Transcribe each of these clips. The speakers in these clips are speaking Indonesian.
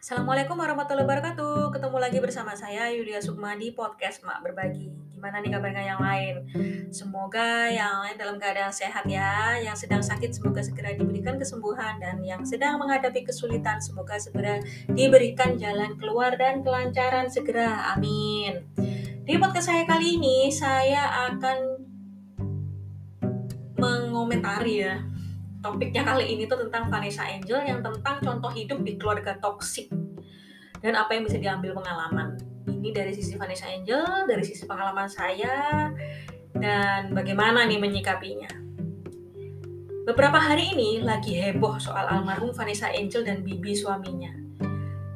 Assalamualaikum warahmatullahi wabarakatuh. Ketemu lagi bersama saya Yulia Sukma di podcast Mak Berbagi. Gimana nih kabarnya yang lain? Semoga yang lain dalam keadaan sehat ya. Yang sedang sakit semoga segera diberikan kesembuhan dan yang sedang menghadapi kesulitan semoga segera diberikan jalan keluar dan kelancaran segera. Amin. Di podcast saya kali ini saya akan mengomentari ya topiknya kali ini tuh tentang Vanessa Angel yang tentang contoh hidup di keluarga toksik dan apa yang bisa diambil pengalaman. Ini dari sisi Vanessa Angel, dari sisi pengalaman saya, dan bagaimana nih menyikapinya. Beberapa hari ini lagi heboh soal almarhum Vanessa Angel dan Bibi suaminya.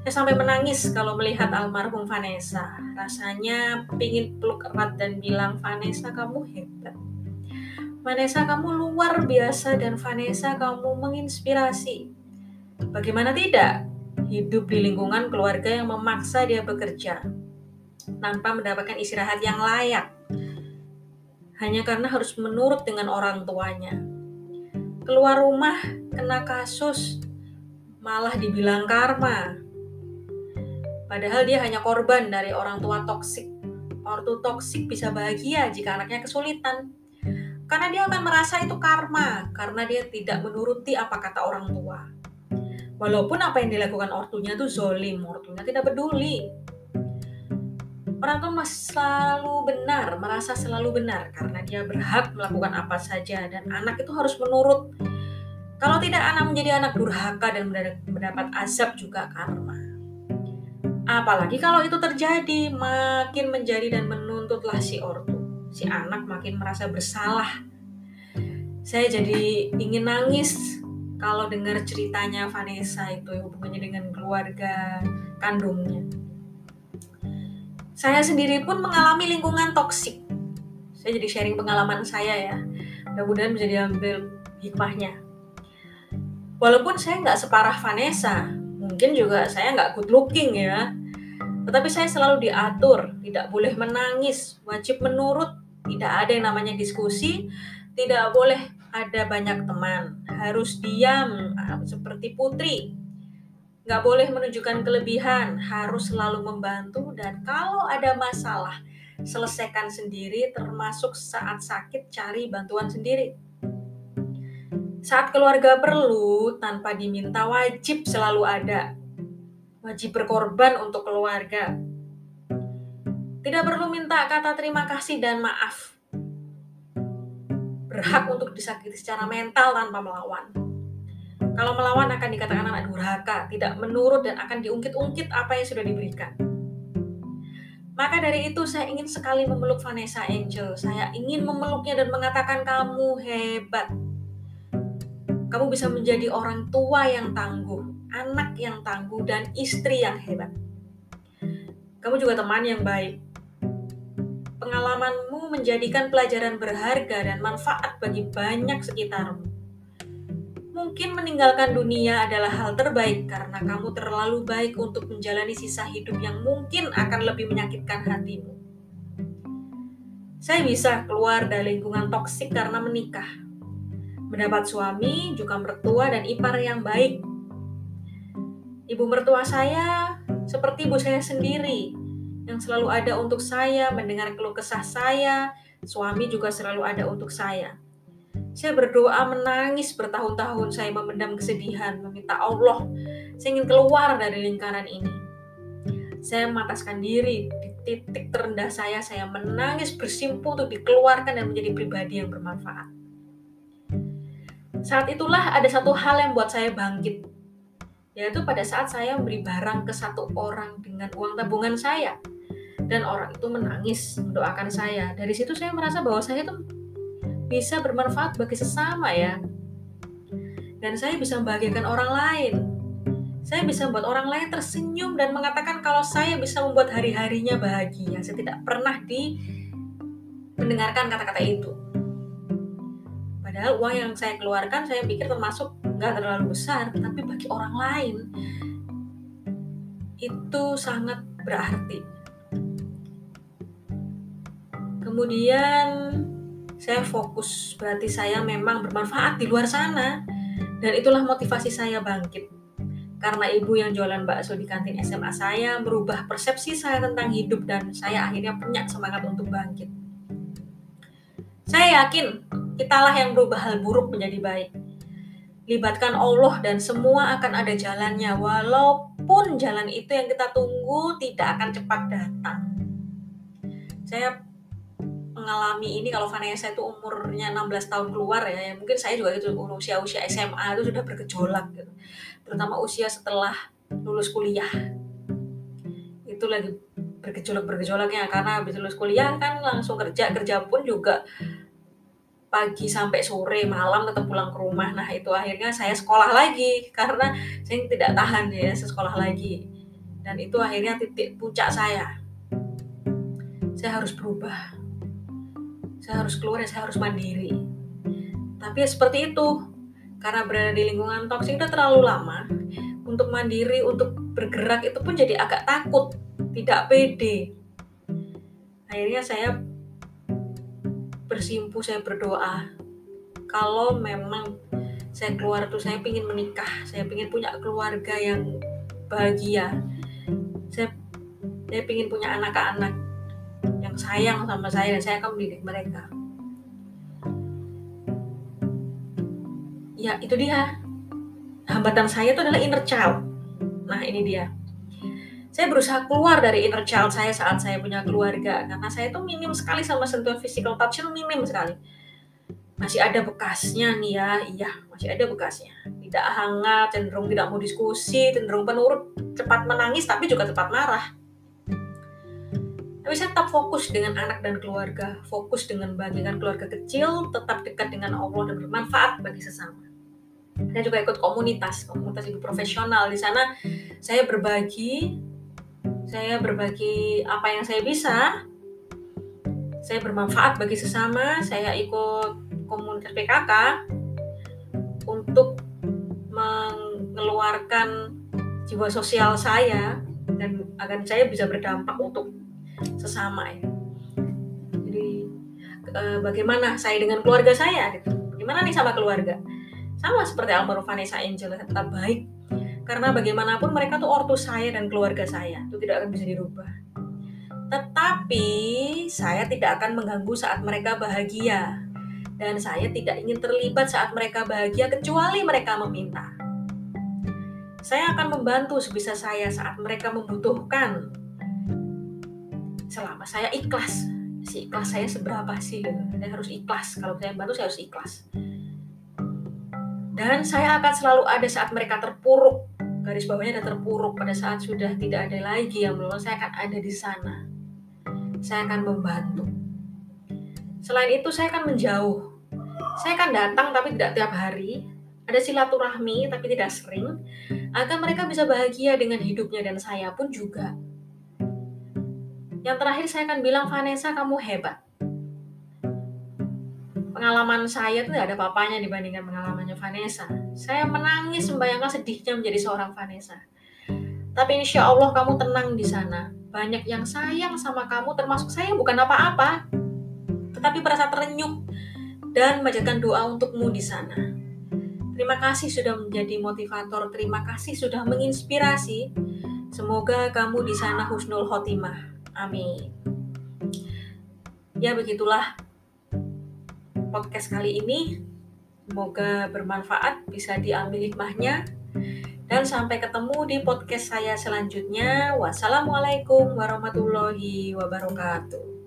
Saya sampai menangis kalau melihat almarhum Vanessa. Rasanya pingin peluk erat dan bilang, Vanessa kamu hebat Vanessa kamu luar biasa dan Vanessa kamu menginspirasi. Bagaimana tidak? Hidup di lingkungan keluarga yang memaksa dia bekerja tanpa mendapatkan istirahat yang layak. Hanya karena harus menurut dengan orang tuanya. Keluar rumah kena kasus malah dibilang karma. Padahal dia hanya korban dari orang tua toksik. Ortu toksik bisa bahagia jika anaknya kesulitan karena dia akan merasa itu karma, karena dia tidak menuruti apa kata orang tua. Walaupun apa yang dilakukan ortunya itu zolim, ortunya tidak peduli. Orang tua selalu benar, merasa selalu benar karena dia berhak melakukan apa saja dan anak itu harus menurut. Kalau tidak anak menjadi anak durhaka dan mendapat azab juga karma. Apalagi kalau itu terjadi, makin menjadi dan menuntutlah si ortu si anak makin merasa bersalah. Saya jadi ingin nangis kalau dengar ceritanya Vanessa itu hubungannya dengan keluarga kandungnya. Saya sendiri pun mengalami lingkungan toksik. Saya jadi sharing pengalaman saya ya. Mudah-mudahan bisa diambil hikmahnya. Walaupun saya nggak separah Vanessa, mungkin juga saya nggak good looking ya. Tetapi saya selalu diatur, tidak boleh menangis, wajib menurut, tidak ada yang namanya diskusi, tidak boleh ada banyak teman, harus diam ah, seperti putri, nggak boleh menunjukkan kelebihan, harus selalu membantu dan kalau ada masalah selesaikan sendiri termasuk saat sakit cari bantuan sendiri. Saat keluarga perlu tanpa diminta wajib selalu ada. Wajib berkorban untuk keluarga. Tidak perlu minta kata terima kasih dan maaf. Berhak untuk disakiti secara mental tanpa melawan. Kalau melawan akan dikatakan anak durhaka, tidak menurut dan akan diungkit-ungkit apa yang sudah diberikan. Maka dari itu saya ingin sekali memeluk Vanessa Angel. Saya ingin memeluknya dan mengatakan kamu hebat. Kamu bisa menjadi orang tua yang tangguh, anak yang tangguh, dan istri yang hebat. Kamu juga teman yang baik, pengalamanmu menjadikan pelajaran berharga dan manfaat bagi banyak sekitarmu. Mungkin meninggalkan dunia adalah hal terbaik karena kamu terlalu baik untuk menjalani sisa hidup yang mungkin akan lebih menyakitkan hatimu. Saya bisa keluar dari lingkungan toksik karena menikah. Mendapat suami, juga mertua dan ipar yang baik. Ibu mertua saya seperti ibu saya sendiri, yang selalu ada untuk saya, mendengar keluh kesah saya, suami juga selalu ada untuk saya. Saya berdoa menangis bertahun-tahun, saya memendam kesedihan, meminta Allah, saya ingin keluar dari lingkaran ini. Saya memataskan diri di titik terendah saya, saya menangis bersimpu untuk dikeluarkan dan menjadi pribadi yang bermanfaat. Saat itulah ada satu hal yang buat saya bangkit, yaitu pada saat saya memberi barang ke satu orang dengan uang tabungan saya dan orang itu menangis mendoakan saya. Dari situ saya merasa bahwa saya itu bisa bermanfaat bagi sesama ya. Dan saya bisa membahagiakan orang lain. Saya bisa membuat orang lain tersenyum dan mengatakan kalau saya bisa membuat hari-harinya bahagia. Saya tidak pernah di mendengarkan kata-kata itu. Padahal uang yang saya keluarkan saya pikir termasuk nggak terlalu besar, tapi bagi orang lain itu sangat berarti kemudian saya fokus berarti saya memang bermanfaat di luar sana dan itulah motivasi saya bangkit karena ibu yang jualan bakso di kantin SMA saya merubah persepsi saya tentang hidup dan saya akhirnya punya semangat untuk bangkit. Saya yakin kitalah yang berubah hal buruk menjadi baik. Libatkan Allah dan semua akan ada jalannya walaupun jalan itu yang kita tunggu tidak akan cepat datang. Saya mengalami ini kalau Vanessa itu umurnya 16 tahun keluar ya, ya mungkin saya juga itu usia-usia SMA itu sudah bergejolak gitu. Terutama usia setelah lulus kuliah. Itu lagi bergejolak bergejolaknya karena habis lulus kuliah kan langsung kerja kerja pun juga pagi sampai sore malam tetap pulang ke rumah. Nah itu akhirnya saya sekolah lagi karena saya tidak tahan ya sekolah lagi. Dan itu akhirnya titik puncak saya. Saya harus berubah saya harus keluar ya saya harus mandiri. Tapi ya seperti itu. Karena berada di lingkungan toksik itu terlalu lama untuk mandiri untuk bergerak itu pun jadi agak takut tidak pede. Akhirnya saya bersimpu saya berdoa. Kalau memang saya keluar tuh saya ingin menikah saya ingin punya keluarga yang bahagia saya saya ingin punya anak-anak yang sayang sama saya dan saya akan mendidik mereka. Ya itu dia. Hambatan saya itu adalah inner child. Nah ini dia. Saya berusaha keluar dari inner child saya saat saya punya keluarga karena saya itu minim sekali sama sentuhan physical touch minim sekali. Masih ada bekasnya nih ya. Iya masih ada bekasnya. Tidak hangat cenderung tidak mau diskusi cenderung penurut cepat menangis tapi juga cepat marah tapi saya tetap fokus dengan anak dan keluarga, fokus dengan bagian keluarga kecil, tetap dekat dengan Allah dan bermanfaat bagi sesama. Saya juga ikut komunitas komunitas ibu profesional. Di sana saya berbagi saya berbagi apa yang saya bisa. Saya bermanfaat bagi sesama. Saya ikut komunitas PKK untuk mengeluarkan jiwa sosial saya dan agar saya bisa berdampak untuk sesama ya. Jadi eh, bagaimana saya dengan keluarga saya gitu. Gimana nih sama keluarga? sama seperti almarhum Vanessa Angel tetap baik karena bagaimanapun mereka tuh ortu saya dan keluarga saya itu tidak akan bisa dirubah tetapi saya tidak akan mengganggu saat mereka bahagia dan saya tidak ingin terlibat saat mereka bahagia kecuali mereka meminta saya akan membantu sebisa saya saat mereka membutuhkan selama saya ikhlas si ikhlas saya seberapa sih saya harus ikhlas kalau saya bantu saya harus ikhlas dan saya akan selalu ada saat mereka terpuruk. Garis bawahnya ada terpuruk pada saat sudah tidak ada lagi yang belum saya akan ada di sana. Saya akan membantu. Selain itu saya akan menjauh. Saya akan datang tapi tidak tiap hari. Ada silaturahmi tapi tidak sering. Agar mereka bisa bahagia dengan hidupnya dan saya pun juga. Yang terakhir saya akan bilang Vanessa kamu hebat pengalaman saya tuh tidak ada papanya dibandingkan pengalamannya Vanessa. Saya menangis membayangkan sedihnya menjadi seorang Vanessa. Tapi insya Allah kamu tenang di sana. Banyak yang sayang sama kamu, termasuk saya bukan apa-apa. Tetapi merasa terenyuh dan menjadikan doa untukmu di sana. Terima kasih sudah menjadi motivator, terima kasih sudah menginspirasi. Semoga kamu di sana husnul khotimah. Amin. Ya begitulah podcast kali ini. Semoga bermanfaat, bisa diambil hikmahnya. Dan sampai ketemu di podcast saya selanjutnya. Wassalamualaikum warahmatullahi wabarakatuh.